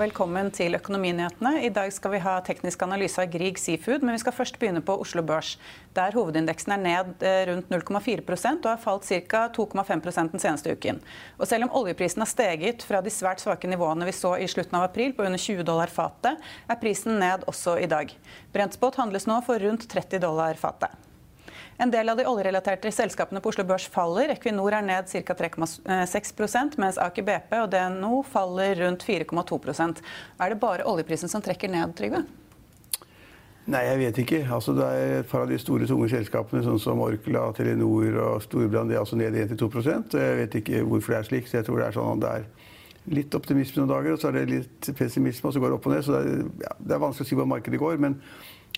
Velkommen til Økonominyhetene. I dag skal vi ha teknisk analyse av Grieg Seafood, men vi skal først begynne på Oslo Børs, der hovedindeksen er ned eh, rundt 0,4% og har falt ca. 2,5% den seneste uken. Og selv om oljeprisen har steget fra de svært svake nivåene vi så i slutten av april, på under 20 dollar fatet, er prisen ned også i dag. Brentspot handles nå for rundt 30 dollar fatet. En del av de oljerelaterte selskapene på Oslo Børs faller. Equinor er ned ca. 3,6 mens Aker BP og DNO faller rundt 4,2% Er det bare oljeprisen som trekker ned, Trygve? Nei, jeg vet ikke. Altså, det er et par av de store, tunge selskapene, sånn som Orkla, Telenor og Storbrann, de er altså ned 1-2% Jeg vet ikke hvorfor det er slik. så jeg tror Det er sånn at det er litt optimisme noen dager, og så er det litt pessimisme, og så går det opp og ned. Så det er, ja, det er vanskelig å si hvor markedet går. men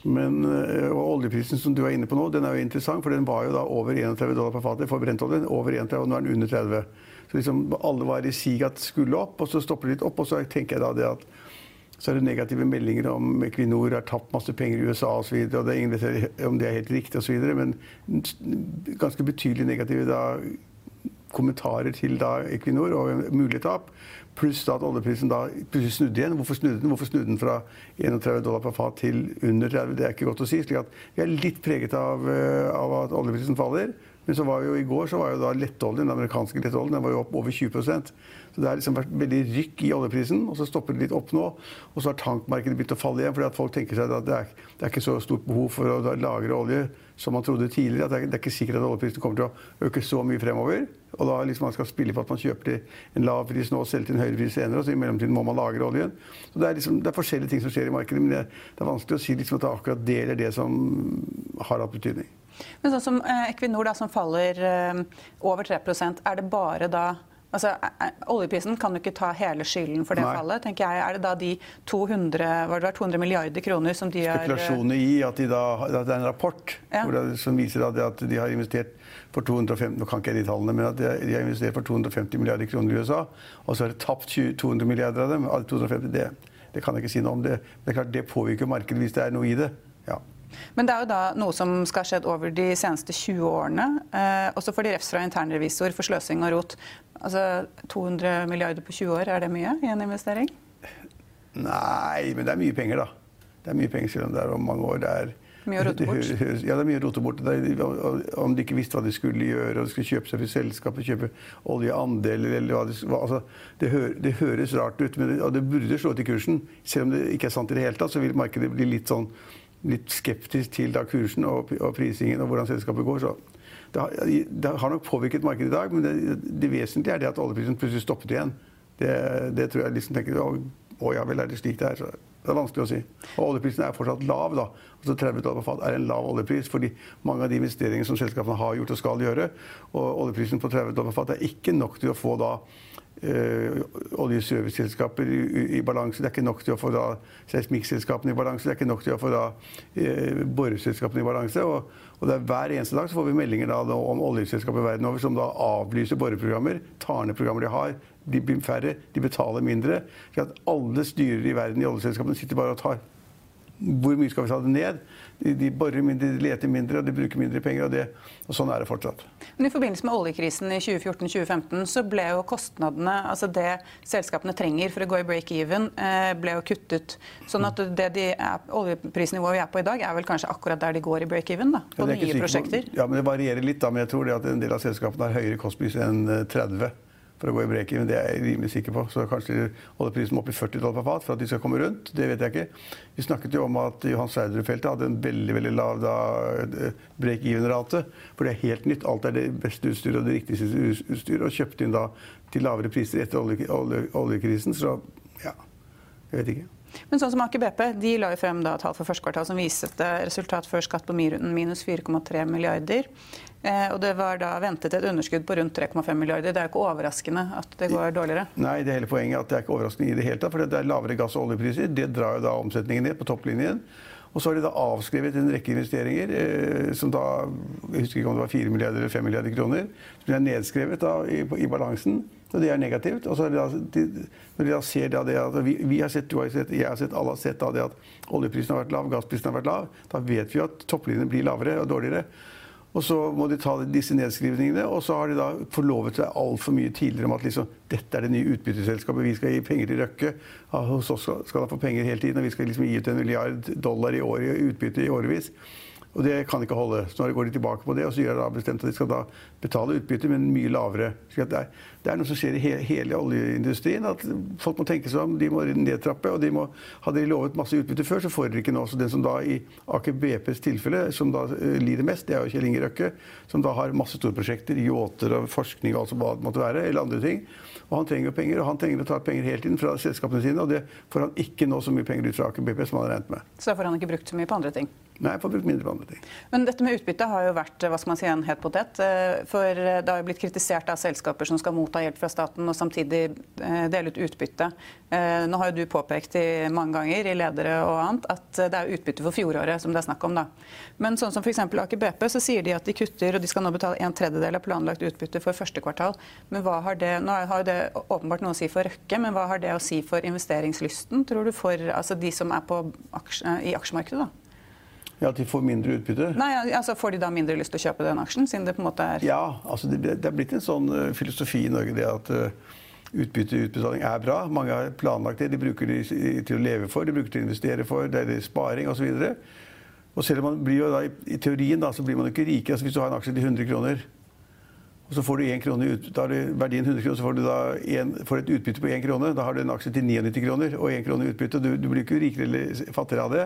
men, eh, og oljeprisen som du er inne på nå, den er jo interessant, for den var jo da over 31 dollar per fatet for brentolje. Over 31, og nå er den under 30. Så liksom alle var i sig at skulle opp, og så stopper det litt opp. Og så tenker jeg da det at så er det negative meldinger om Equinor har tapt masse penger i USA osv. Og, så og det er ingen om det er helt riktig osv. Men ganske betydelig negative da, kommentarer til da Equinor og mulige tap. Pluss at oljeprisen da plutselig snudde igjen. Hvorfor snudde den? Hvorfor snudde den fra 31 dollar per fat til under 30? Det er ikke godt å si. slik at Vi er litt preget av, eh, av at oljeprisen faller. Men så var jo i går så var jo da lettoljen, den amerikanske lettoljen den var jo opp over 20 Så det har liksom vært veldig rykk i oljeprisen. Og så stopper det litt opp nå. Og så har tankmarkedet begynt å falle igjen. fordi at folk tenker seg at det er, det er ikke så stort behov for å lagre olje som man trodde tidligere. at det er, det er, ikke sikkert at oljeprisen kommer til å øke så mye fremover. Og da liksom man skal spille på at man kjøper til en lav pris nå og selger til en høyere pris senere. og så I mellomtiden må man lagre oljen. Så Det er, liksom, det er forskjellige ting som skjer i markedet. Men det, det er vanskelig å si liksom at det er akkurat det eller det som har hatt betydning. Men sånn som eh, Equinor, da, som faller eh, over 3% er det bare da Altså, Oljeprisen kan jo ikke ta hele skylden for det Nei. fallet. tenker jeg. Er det da de 200, var det 200 milliarder kroner som de har Spekulasjoner i at, de da, at, det er en rapport ja. det, som viser at de har investert for 250, nå kan ikke jeg de tallene, men at de, de har investert for 250 milliarder kroner i USA. Og så har de tapt 20, 200 milliarder av dem. 250, det, det, kan jeg ikke si noe om. Det, det, er klart, det påvirker markedet hvis det er noe i det. Men det er jo da noe som skal ha skjedd over de seneste 20 årene. Eh, også får de refs fra internrevisor for sløsing og rot. Altså 200 milliarder på 20 år, er det mye i en investering? Nei, men det er mye penger, da. Det er mye penger selv om det er om mange år. Det er mye å rote bort? Ja, det er mye å rote bort. om de ikke visste hva de skulle gjøre, og de skulle kjøpe seg for selskapet, kjøpe oljeandeler eller hva de altså, det, hø, det, høres rart ut, men det, og det burde slå til kursen. Selv om det ikke er sant i det hele tatt, så vil markedet bli litt sånn litt skeptisk til da kursen og, og, prisingen og hvordan selskapet går. Så det har, det har nok påvirket markedet i dag, men det, det, vesentlige er det at oljeprisen plutselig stoppet igjen. Det, det tror jeg liksom tenker å, å, ja vel, er det slik det er? Så det er vanskelig å si. Og oljeprisen er fortsatt lav. da. Altså 30 dollar per fat er en lav oljepris fordi mange av de investeringene som selskapene har gjort og skal gjøre, og oljeprisen på 30 dollar per fat er ikke nok til å få da Uh, oljeserviceselskaper i, i, balanse. Det er ikke nok til å få da seismikkselskapene i balanse. Det er ikke nok til å få da uh, boreselskapene i balanse. Og, og, det er Hver eneste dag så får vi meldinger da, om oljeselskaper verden over som da avlyser boreprogrammer, tar ned programmer de har. De blir færre, de betaler mindre. Så at alle styrer i verden i oljeselskapene sitter bare og tar hvor mye skal vi ta det ned? De, de borer mindre, de leter mindre, og de bruker mindre penger. Og, det, og sånn er det fortsatt. Men I forbindelse med oljekrisen i 2014-2015 så ble jo kostnadene, altså det selskapene trenger for å gå i break-even, eh, ble jo kuttet. Sånn at det de er, oljeprisnivået vi er på i dag, er vel kanskje akkurat der de går i break-even? da, På ja, nye prosjekter? Ja, men Det varierer litt, da, men jeg tror at en del av selskapene har høyere kostpris enn 30 eh, for å gå i breken, men det er jeg rimelig sikker på. Så kanskje holder prisen opp i 40 dollar per fat for at de skal komme rundt. Det vet jeg ikke. Vi snakket jo om at Johan Sverdrup-feltet hadde en veldig veldig lav break-even-rate. For det er helt nytt. Alt er det beste utstyret og det riktigste utstyret. Og kjøpte inn da til lavere priser etter oljekrisen. Så ja, jeg vet ikke. Men sånn som Aker BP de la jo frem da, tall for første kvartal som viste et resultat før skatt på minus 4,3 milliarder. Eh, og det var da ventet et underskudd på rundt 3,5 milliarder. Det er jo ikke overraskende at det går dårligere? Nei, det hele poenget er at det er ikke overraskende i det hele tatt. For det er lavere gass- og oljepriser. Det drar jo da omsetningen ned på topplinjen. Og så har de da avskrevet en rekke investeringer eh, som da Jeg husker ikke om det var 4 milliarder eller 5 milliarder kroner. Som er nedskrevet da i, i balansen. Det er negativt. Og så da, når de da ser da det at vi, vi, har sett, du har sett, jeg har sett, alle har sett det at oljeprisen har vært lav, gassprisen har vært lav, da vet vi at topplinjen blir lavere og dårligere. Og så må de ta disse nedskrivningene, og så har de da forlovet seg altfor mye tidligere om at liksom, dette er det nye utbytteselskapet, vi skal gi penger til Røkke. Ja, hos oss skal han få penger hele tiden, og vi skal liksom gi ut en milliard dollar i år i utbytte i årevis. Og det kan ikke holde. Så nå går de tilbake på det, og så gjør de bestemt at de skal da betale utbytte, men mye lavere. Det, er, det er noe som skjer i hele, oljeindustrien. At folk må tenke seg om. De må nedtrappe. og de må, Hadde de lovet masse utbytte før, så får de ikke nå. Så den som da i Aker BPs tilfelle, som da uh, lider mest, det er jo Kjell Inge Røkke, som da har masse storprosjekter, yachter og forskning og alt som måtte være, eller andre ting. Og han trenger jo penger, og han trenger å ta penger hele tiden fra selskapene sine, og det får han ikke nå så mye penger ut fra Aker BP som han har regnet med. Så da får han ikke brukt så mye på andre ting? Nei, får brukt mindre på andre ting. Men dette med utbytte har jo vært hva skal man si, en het potet. Eh, for det har jo blitt kritisert av selskaper som skal motta hjelp fra staten og samtidig eh, dele ut utbytte. Eh, nå har jo du påpekt i mange ganger i ledere og annet at det er utbytte for fjoråret som det er snakk om. da. Men sånn som f.eks. Aker BP, så sier de at de kutter og de skal nå betale en tredjedel av planlagt utbytte for første kvartal. Men hva har det, nå har det åpenbart noe å si for Røkke, men hva har det å si for investeringslysten, tror du, for altså de som er aksje, i aksjemarkedet? da? Ja, At de får mindre utbytte? Nei, altså Får de da mindre lyst til å kjøpe den aksjen? siden det på en måte er... Ja, altså det, det er blitt en sånn uh, filosofi i Norge det at utbytte utbetaling er bra. Mange har planlagt det. De bruker det til å leve for, de bruker det til å investere for, det er sparing osv. Og, og selv om man blir jo da, i teorien da, så blir man ikke rike. Altså Hvis du har en aksje til 100 kroner, og så får du 1 krone ut, da har du verdien 100 kroner, så får du en, får et utbytte på 1 krone. Da har du en aksje til 99 kroner og 1 krone utbytte. Du, du blir ikke rikere eller fattigere av det.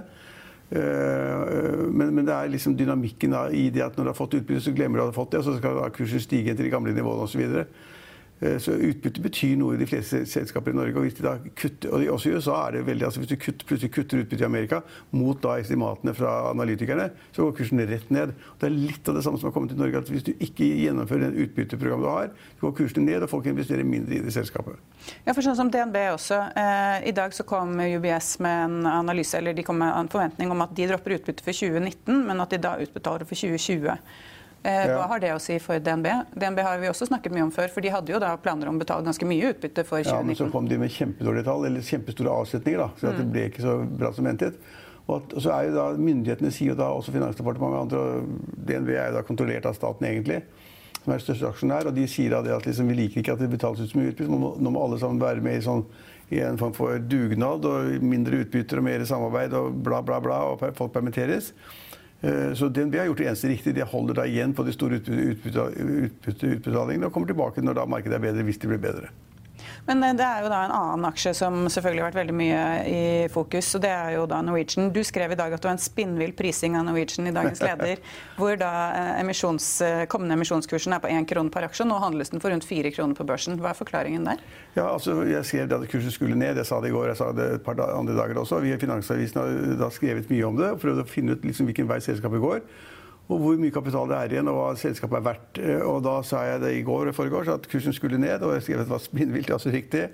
Eh, men, men, det er liksom dynamikken i det at når du har fått utbytte, så glemmer du at du har fått det, og så skal kursen stige til de gamle nivåene osv. Eh, så utbytte betyr noe i de fleste selskaper i Norge. og hvis de da kutter, og Også i USA er det veldig, altså hvis du kutter, plutselig kutter utbytte i Amerika mot da estimatene fra analytikerne, så går kursen rett ned. Det er litt av det samme som har kommet til Norge. at Hvis du ikke gjennomfører den utbytteprogrammet du har, så går kursene ned, og folk investerer mindre i det selskapet. Ja, for sånn som DNB også. Eh, I dag så kom UBS med en analyse, eller de kom med en forventning om at de dropper utbytte for 2019, men at de da utbetaler for 2020. Eh, hva har det å si for DNB? DNB har vi også snakket mye om før, for de hadde jo da planer om å betale ganske mye utbytte for 2019. Ja, men så kom de med kjempedårlige tall, eller kjempestore avsetninger, da, så mm. det ble ikke så bra som ventet. Og, så er jo da, Myndighetene sier jo da, også Finansdepartementet og andre, og DNB er jo da kontrollert av staten egentlig, som er største aksjonær, og de sier da det at liksom, vi liker ikke at det betales ut så mye utbytte. Nå, nå må alle sammen være med i, sånn, i en form for dugnad og mindre utbytter og mer samarbeid og bla, bla, bla, og folk permitteres. Eh, så DNB har gjort det eneste riktige. De holder da igjen på de store utbytteutbetalingene og kommer tilbake når markedet er bedre, hvis de blir bedre. Men eh, det er jo da en annen aksje som selvfølgelig har vært veldig mye i fokus, og det er jo da Norwegian. Du skrev i dag at det var en spinnvill prising av Norwegian i dagens leder, hvor da eh, emisjons, eh, kommende emisjonskursen er på én krone per aksje. og Nå handles den for rundt fire kroner på børsen. Hva er forklaringen der? Ja, altså, Jeg skrev at kursen skulle ned. Jeg sa det i går, jeg sa det et par andre dager også. Vi i Finansavisen har da skrevet mye om det og prøvd å finne ut liksom hvilken vei selskapet går og hvor mye kapital det er igjen, og hva selskapet er verdt. Eh, og da sa jeg det i går og foregårs at kursen skulle ned, og jeg skrev at det var spinnvilt, altså riktig.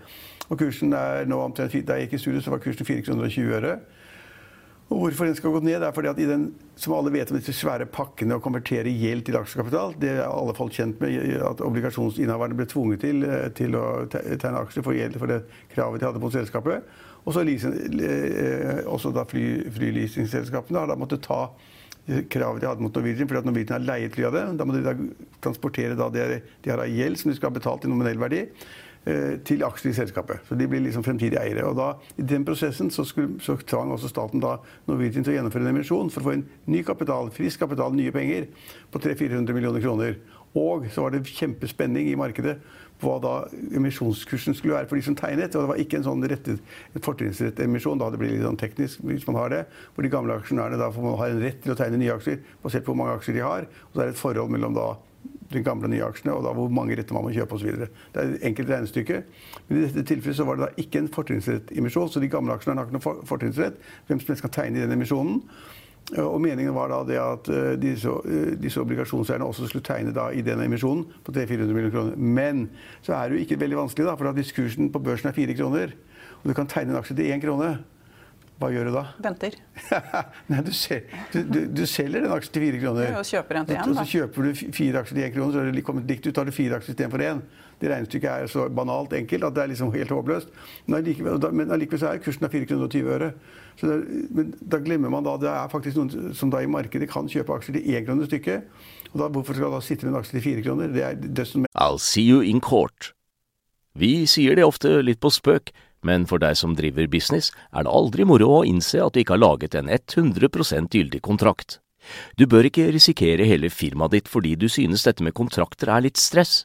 Og kursen er nå omtrent Da jeg gikk i studio, så var kursen 4 kroner og 20 øre. Og hvorfor den skal gå ned, er fordi at i den, som alle vet om disse svære pakkene å konvertere gjeld til aksjekapital, det er alle folk kjent med at obligasjonsinnehaverne ble tvunget til, eh, til å tegne aksjer for gjeld for det kravet de hadde på selskapet. Og så eh, også da fly, flyleasingselskapene har da måttet ta kravet de hadde mot Norwegian, fordi Norwegian har leiet fly av det. Da må de da transportere da det de har av gjeld, som de skal ha betalt i nominell verdi, eh, til aksjer i selskapet. Så de blir liksom fremtidige eiere. Og da, I den prosessen så, skulle, så tvang også staten da Norwegian til å gjennomføre en emisjon for å få inn ny kapital, frisk kapital, nye penger, på 300-400 millioner kroner. Og så var det kjempespenning i markedet hva da emisjonskursen skulle være for de som tegnet. Og det var ikke en sånn rettet, fortrinnsrett emisjon. Da det blir litt sånn teknisk hvis man har det. Hvor de gamle aksjonærene da får man ha en rett til å tegne nye aksjer basert på hvor mange aksjer de har. Og så er det et forhold mellom da de gamle nye aksjene, og da hvor mange retter man må kjøpe osv. Det er et enkelt regnestykke. Men i dette tilfellet så var det da ikke en fortrinnsrettemisjon, så de gamle aksjene har ikke noen fortrinnsrett. Hvem som helst kan tegne i den emisjonen. Og Meningen var da det at eh, disse, eh, disse obligasjonseierne også skulle tegne da i den emisjonen på 300-400 millioner kroner. Men så er det jo ikke veldig vanskelig, da, for hvis kursen på børsen er fire kroner, og du kan tegne en aksje til én krone, hva gjør du da? Venter. Nei, du, sel, du, du, du, selger en aksje til fire kroner. Ja, og kjøper en til én, da. Så kjøper du fire aksjer til én krone, så er det kommet likt ut. tar du fire aksjer istedenfor én. Det regnestykket er så banalt enkelt at det er liksom helt håpløst. Men allikevel er kursen av 4 kroner og 20 øre. Det, men da glemmer man da det er faktisk noen som da i markedet kan kjøpe aksjer til én krone stykket. Og da, hvorfor skal da sitte med en aksje til fire kroner? Det er dødsen med I'll see you in court. Vi sier det ofte litt på spøk men for deg som driver business, er det aldri moro å innse at du ikke har laget en 100% gyldig kontrakt. Du bør ikke risikere hele firmaet ditt fordi du synes dette med kontrakter er litt stress.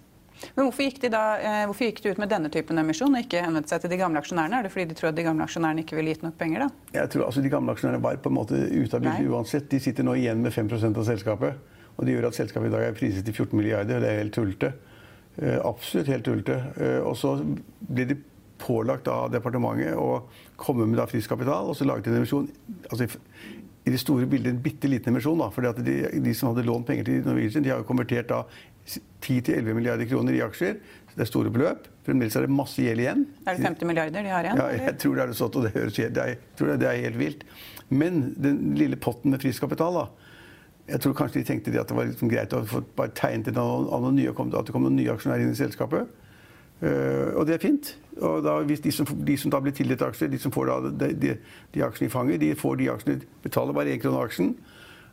Men hvorfor gikk, de da, eh, hvorfor gikk, de ut med denne typen emisjon og ikke henvendt seg til de gamle aksjonærene? Er det fordi de tror at de gamle aksjonærene ikke ville gitt nok penger? da? Jeg tror altså De gamle aksjonærene var på en måte ute av bildet uansett. De sitter nå igjen med 5% av selskapet. Og det gjør at selskapet i dag er priset til 14 milliarder. Det er helt tullete. Uh, absolutt helt tullete. Uh, og så blir de pålagt av departementet å komme med frisk kapital, og så laget en emisjon. Altså, i det store bildet en bitte liten emisjon. da, fordi at de, de, som hadde lånt penger til Norwegian, de har konvertert da 10-11 milliarder kroner i aksjer. Det er store beløp. Fremdeles er det masse gjeld igjen. Er det 50 milliarder de har igjen? Ja, jeg tror det er det sånn, og det, høres, det, er, tror det er helt vilt. Men den lille potten med frisk kapital da, jeg tror kanskje de tenkte at det var liksom greit å få bare tegnet noen nye, at det kom noen nye aksjonærer inn i selskapet. Uh, og det er fint. Og da, hvis de som, de som, da blir tildelt aksjer, de som får da, de, de, de, aksjene i fanget, de får de aksjene, betaler bare én krone aksjen.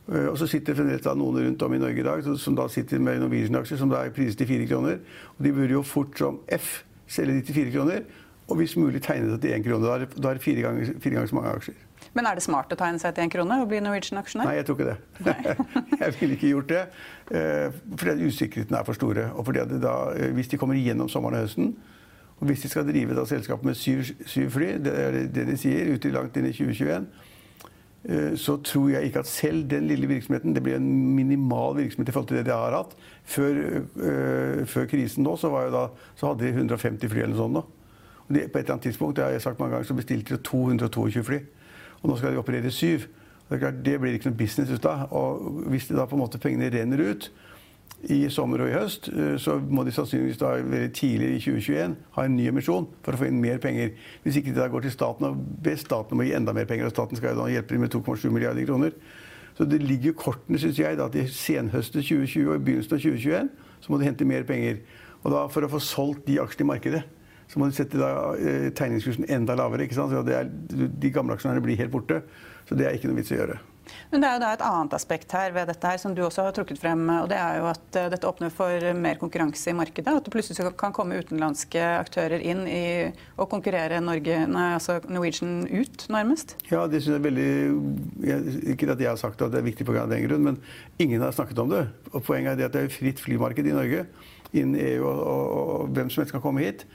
Uh, og så sitter det fremdeles noen rundt om i Norge i dag som, da sitter med Norwegian-aksjer som da er priset til fire kroner. Og de burde jo fort som F selge de til fire kroner. Og hvis mulig tegne det til én krone. Da er, det fire ganger, fire ganger så mange aksjer. Men er det smart å tegne seg til én krone og bli Norwegian-aksjonær? Nei, jeg tror ikke det. jeg ville ikke gjort det. Uh, fordi usikkerheten er for store. Og fordi da, hvis de kommer igjennom sommeren og høsten, og hvis de skal drive da selskapet med syv, syv, fly, det er det de sier, ute langt inn i 2021, eh, så tror jeg ikke at selv den lille virksomheten Det blir en minimal virksomhet i forhold til det de har hatt. Før, øh, før krisen nå, så, da, så, hadde de 150 fly eller noe sånt. Da. Og de, på et eller annet tidspunkt det har jeg sagt mange ganger, så bestilte de 222 fly. Og nå skal de operere syv. Det, det blir ikke noe business ut av. Og hvis da på en måte pengene renner ut, i sommer og i høst, eh, så må de sannsynligvis da veldig tidlig i 2021 ha en ny emisjon for å få inn mer penger. Hvis ikke de da går til staten og ber staten om å gi enda mer penger, og staten skal da hjelpe dem med 2,7 milliarder kroner. Så det ligger jo kortene, syns jeg, da, at i senhøstet 2020 og i begynnelsen av 2021 så må de hente mer penger. Og da for å få solgt de aksjene i markedet, så må de sette da, eh, tegningskursen enda lavere. ikke sant? Så er, de gamle aksjonærene blir helt borte. Så det er ikke noe vits å gjøre. Men det er jo da et annet aspekt her ved dette her som du også har trukket frem. og Det er jo at eh, dette åpner for mer konkurranse i markedet. At det plutselig kan komme utenlandske aktører inn i og konkurrere Norge, nei, altså Norwegian ut, nærmest. Ja, det synes jeg er veldig Ikke at jeg har sagt at det er viktig pga. den grunn, men ingen har snakket om det. Og Poenget er det at det er fritt flymarked i Norge. Innen EU og, og, og hvem som helst kan komme hit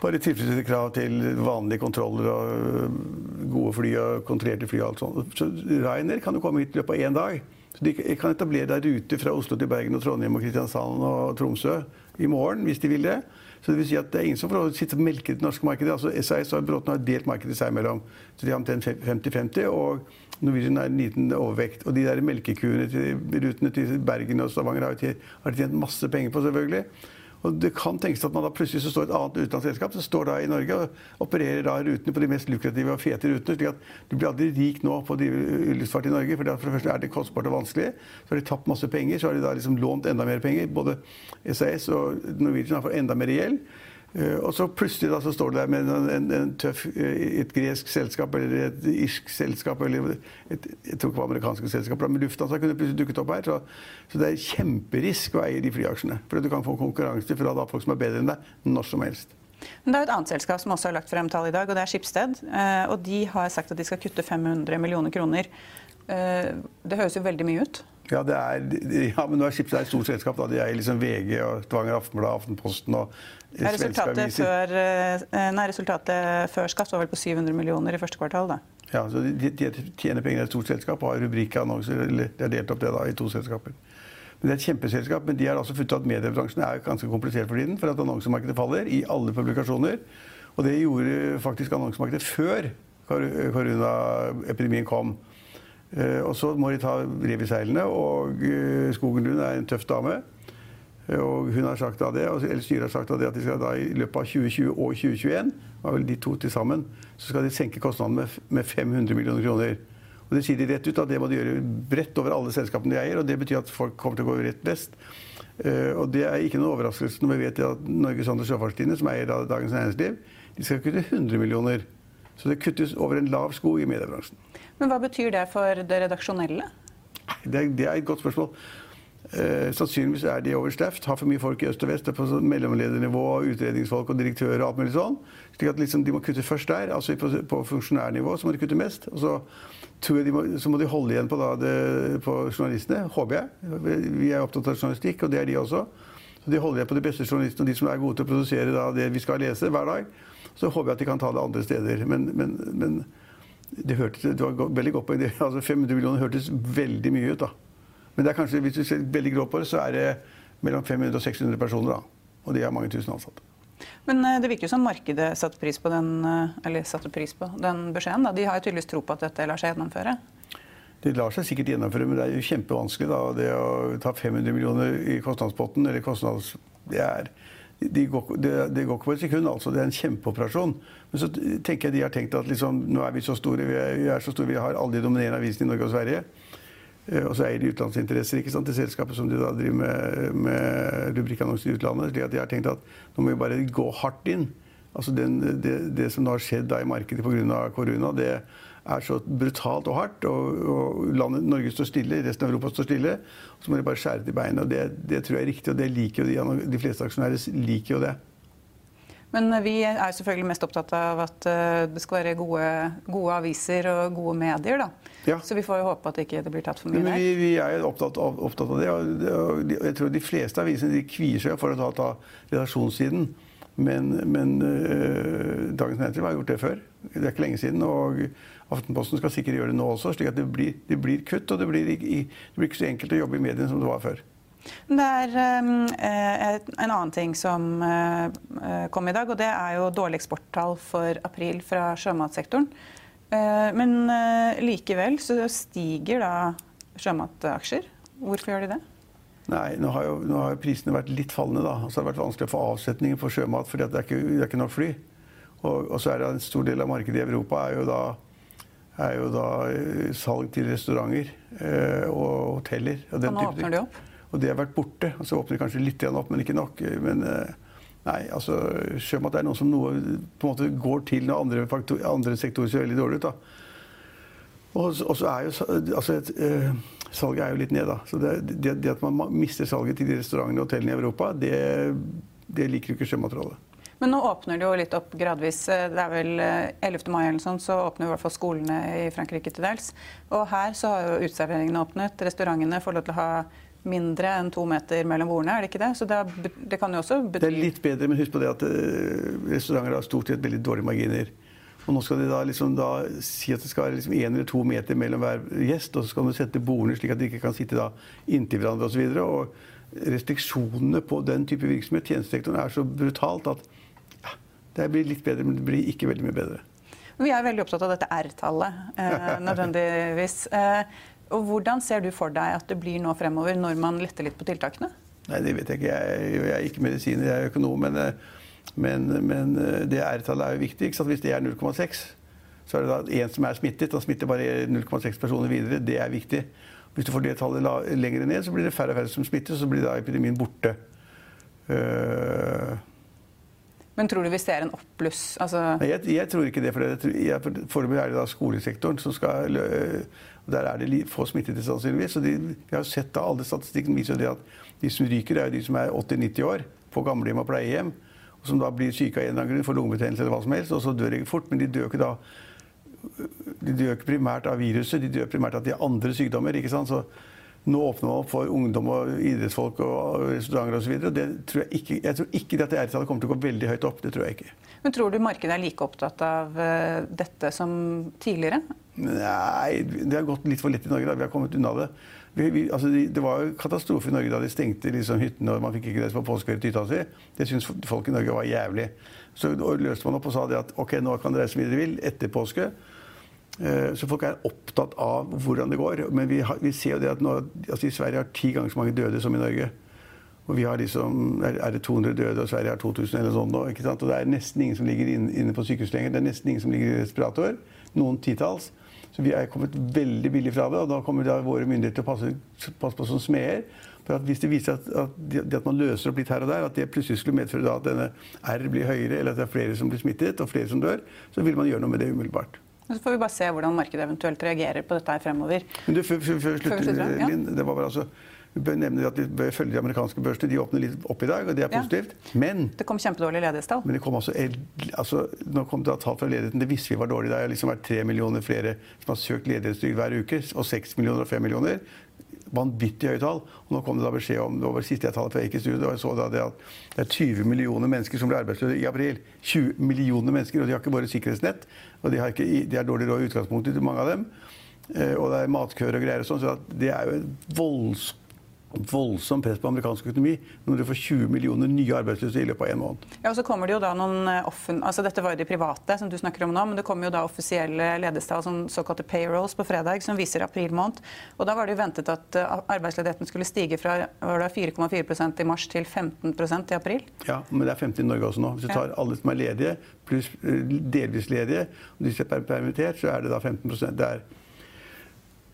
bare tilfredsstille krav til vanlige kontroller og øh, gode fly og kontrollerte fly og alt sånt. Så Ryanair kan jo komme hit i løpet av én dag. Så De kan etablere ruter fra Oslo til Bergen og Trondheim og Kristiansand og Tromsø i morgen, hvis de vil det. Så det vil si at det er ingen som får sitte og melke det norske markedet. Altså SAS og Bråten har delt markedet seg mellom. Så de har omtrent 50-50. Og Norwegian er en liten overvekt. Og de der melkekuene til rutene til Bergen og Stavanger har de tjent masse penger på, selvfølgelig. Og det kan tenkes at man da plutselig så står et annet utenlandsselskap som står da i Norge og opererer da rutene på de mest lukrative og fete rutene. slik at Du blir aldri rik nå på å drive luftfart i Norge. For det første er det kostbart og vanskelig. Så har de tapt masse penger. Så har de da liksom lånt enda mer penger. Både SAS og Norwegian har fått enda mer gjeld. Eh, og så plutselig da, så står du der med en, en, en tøff, eh, et gresk selskap eller et irsk selskap eller et, jeg tror ikke det var amerikanske selskaper, men Lufthansa kunne plutselig dukket opp her. Så, så, det er kjemperisk å eie de flyaksjene. For du kan få konkurranse fra da folk som er bedre enn deg når som helst. Men det er et annet selskap som også har lagt frem tall i dag, og det er Skipsted. Eh, og de har sagt at de skal kutte 500 millioner kroner. Det høres jo veldig mye ut? Ja, er, ja, men nå er Schibsted et stort selskap. Da. De er liksom VG og Stavanger Aftenblad, Aftenposten og er resultatet, før, eh, nei, resultatet før skatt var vel på 700 millioner i første kvartal, da? Ja, så de, de tjener penger i et stort selskap og har rubrikkannonser. eller De har delt opp det da i to selskaper. Men Det er et kjempeselskap, men de har altså funnet at mediebransjen er ganske komplisert for tiden. For at annonsemarkedet faller i alle publikasjoner. Og det gjorde faktisk annonsemarkedet før koronaepidemien kom. Eh, og så må de ta rev i seilene. Og eh, Skogen Lund er en tøff dame. Og hun har sagt av det, eller styret har sagt av det at de skal da i løpet av 2020 og 2021, var vel de to til sammen, så skal de senke kostnadene med, med 500 millioner kroner. Og Det sier de rett ut at det må de gjøre bredt over alle selskapene de eier. og Det betyr at folk kommer til å gå rett best. Uh, og Det er ikke noen overraskelse når vi vet at Norges Hand- og Sjøfartslinje, som eier Dagens Næringsliv, de skal kutte 100 millioner. Så det kuttes over en lav sko i mediebransjen. Men hva betyr det for det redaksjonelle? Det, det er et godt spørsmål. Eh, sannsynligvis er de overstaffed, har for mye folk i øst og vest. på sånn mellomledernivå, utredningsfolk og direktører og alt mulig sånn. slik at liksom de må kutte først der. altså På, på funksjonærnivå så må de kutte mest. og så de må, så må de holde igjen på, da, det, på journalistene, håper jeg. Vi er opptatt av journalistikk, og det er de også. Så de holder igjen på de beste journalistene og de som er gode til å produsere da, det vi skal lese hver dag. Så håper jeg at de kan ta det andre steder. Men, men, men det, hørtes, det var veldig godt poeng. Altså 500 millioner hørtes veldig mye ut. da. Men det er kanskje, hvis du ser veldig grovt på det, så er det mellom 500 og 600 personer. da. Og de har mange tusen ansatte. Men eh, det virker jo som markedet satte pris på den, eh, eller satte pris på den beskjeden. Da. De har jo tydeligvis tro på at dette lar seg gjennomføre? Det lar seg sikkert gjennomføre, men det er jo kjempevanskelig da, det å ta 500 millioner i kostnadspotten. eller kostnads... Det er de går, det, det, går ikke på et sekund. altså. Det er en kjempeoperasjon. Men så tenker jeg de har tenkt at liksom, nå er vi så store, vi er, vi er så store, vi har alle de dominerende avisene i Norge og Sverige. Eh, og så eier de utenlandsinteresser ikke sant, til selskapet som de da driver med, med rubrikkannonser i utlandet. slik at de har tenkt at nå må vi bare gå hardt inn. Altså den, det, det, som har skjedd da i markedet pga. korona, det er så brutalt og hardt. Og, og landet, Norge står stille, resten av Europa står stille. Og så må de bare skjære til beina. og det, det, tror jeg er riktig, og det liker jo de, de fleste aksjonærer liker jo det. Men vi er selvfølgelig mest opptatt av at eh, det skal være gode, gode aviser og gode medier. da. Ja. Så vi får jo håpe at det ikke blir tatt for mye der. Vi, vi, er opptatt av, opptatt av det. Og jeg tror de fleste avisene de kvier seg for å ta, ta redaksjonssiden. Men, men uh, Dagens Næringsliv har gjort det før. Det er ikke lenge siden. Og Aftenposten skal sikkert gjøre det nå også. slik at det blir, det blir kutt, og det blir, det blir, ikke så enkelt å jobbe i mediene som det var før. Det er um, en annen ting som uh, kom i dag, og det er jo dårlige eksporttall for april fra sjømatsektoren. Uh, men uh, likevel så stiger da sjømataksjer. Hvorfor gjør de det? Nei, nå har jo nå har prisene vært litt fallende. da. Så har det vært vanskelig å få avsetninger på sjømat fordi det er, ikke, det er ikke nok fly. Og, og, så er det en stor del av markedet i Europa er jo da, er jo da eh, salg til restauranter eh, og hoteller. Og, og nå åpner de opp? Og det har vært borte. Og så åpner de kanskje litt igjen opp, men ikke nok. Men eh, nei, altså sjømat er noe som noe på en måte går til når andre, faktor, andre sektorer ser veldig dårlig ut. da. Og, og så er jo altså et, eh, salget er jo litt ned, da. Så det, det, det, at man mister salget til de restaurantene og hotellene i Europa, det, det liker jo ikke Sjømatrådet. Men nå åpner det jo litt opp gradvis. Det er vel 11. Eh, mai eller sånn, så åpner i hvert fall skolene i Frankrike til dels. Og her så har jo uteserveringene åpnet. Restaurantene får lov til å ha mindre enn to meter mellom bordene, er det ikke det? Så det, det kan jo også bety Det er litt bedre, men husk på det at eh, restauranter har stort sett veldig dårlige marginer. Og nå skal de da, liksom da si at det skal være liksom én eller to meter mellom hver gjest, og så skal du sette bordene slik at de ikke kan sitte da inntil hverandre osv. Og, så og restriksjonene på den type virksomhet, tjenestesektoren, er så brutalt at ja, det blir litt bedre, men det blir ikke veldig mye bedre. Vi er veldig opptatt av dette R-tallet, eh, nødvendigvis. Eh, og hvordan ser du for deg at det blir nå fremover, når man letter litt på tiltakene? Nei, det vet jeg ikke. Jeg, jeg er ikke medisiner, jeg er økonom. Men, men, men det R-tallet er jo viktig. Hvis det er 0,6, så er det da en som er smittet, og smitter bare 0,6 personer videre. Det er viktig. Hvis du får det tallet lenger ned, så blir det færre og færre som smittes, så blir da epidemien borte. Uh, men tror du vi ser en oppbluss? Altså... Nei, jeg, jeg, tror ikke det. For Foreløpig er det da skolesektoren som skal og Der er det få smittede, sannsynligvis. Og de, vi har sett da, alle statistikken viser det at de som ryker, er jo de som er 80-90 år, på gamlehjem og pleiehjem. Som da blir syke av en eller annen grunn, får lungebetennelse eller hva som helst. Og så dør de fort. Men de dør ikke da de dør ikke primært av viruset, de dør primært av de andre sykdommer. ikke sant? Så nå åpner man opp for ungdom og idrettsfolk og restauranter osv. Jeg, jeg tror ikke dette R-tallet kommer til å gå veldig høyt opp. Det tror jeg ikke. Men Tror du markedet er like opptatt av uh, dette som tidligere? Nei, det har gått litt for lett i Norge. da. Vi har kommet unna det. Vi, vi, altså, det var jo katastrofe i Norge da de stengte liksom, hyttene og man fikk ikke reise på påskeferie til hytta si. Det syntes folk i Norge var jævlig. Så løste man opp og sa det at ok, nå kan dere reise videre vil etter påske. Eh, så folk er opptatt av hvordan det går. Men vi, har, vi ser jo det at nå, altså i Sverige har ti ganger så mange døde som i Norge. Og vi har liksom, er det 200 døde, og Sverige har 2000 eller sånn nå. ikke sant? Og det er nesten ingen som ligger inne på sykehus lenger. Det er nesten ingen som ligger i respirator. Noen titalls. Så vi er kommet veldig billig fra det. Og da kommer da våre myndigheter til å passe, passe på som smeder. For at Hvis det viser at, at, det at man løser opp litt her og der, at det plutselig skulle medføre da at denne R blir høyere, eller at det er flere som blir smittet og flere som dør, så vil man gjøre noe med det umiddelbart. Så får vi bare se hvordan markedet eventuelt reagerer på dette her fremover. Men du, Før vi slutter, Linn. Det var bare altså bør at vi bør følge de amerikanske børsene. De åpner litt opp i dag, og det er positivt. Ja. Men Det kom kjempedårlige ledighetstall. Men det kom altså, altså, nå kom det tall fra ledigheten. Det visste vi var dårlig. Det har liksom vært tre millioner flere som har søkt ledighetstrygd hver uke. Og seks millioner og fem millioner vanvittig høye tall. Og nå kom det da beskjed om det var siste jeg tallet fra Eike Studio, og jeg så da det at det er 20 millioner mennesker som ble arbeidsløse i april. 20 millioner mennesker, og de har ikke bare sikkerhetsnett. Og de har, ikke, de har dårlig råd i utgangspunktet til mange av dem. Eh, og det er matkøer og greier og sånn, så det er jo et voldsomt voldsomt press på amerikansk økonomi når du får 20 millioner nye arbeidsløse i løpet av en måned. Ja, og så kommer det jo da noen eh, offen, altså Dette var jo de private, som du snakker om nå, men det kommer jo da offisielle ledestall, som såkalte payrolls, på fredag, som viser april måned. Og Da var det jo ventet at eh, arbeidsledigheten skulle stige fra 4,4% i mars til 15% i april. Ja, men det er 15 i Norge også nå. Hvis du tar alle som er ledige, pluss eh, delvis ledige, og de som er permittert, så er det da 15 Det er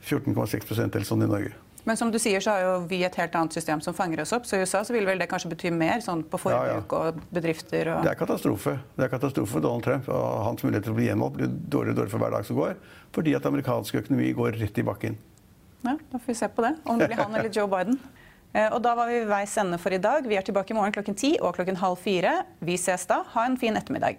14,6% eller sånn i Norge. Men som du sier, så har jo vi et helt annet system som fanger oss opp. Så i USA så vil vel det kanskje bety mer sånn på forbruk ja, ja. og bedrifter og Det er katastrofe. Det er katastrofe for Donald Trump og hans mulighet til å bli gjenvalgt blir dårligere og dårligere for hver dag som går. Fordi at amerikansk økonomi går rett i bakken. Ja, da får vi se på det. Om det blir han eller Joe Biden. Eh, og da var vi ved veis ende for i dag. Vi er tilbake i morgen klokken ti og klokken halv fire. Vi ses da. Ha en fin ettermiddag.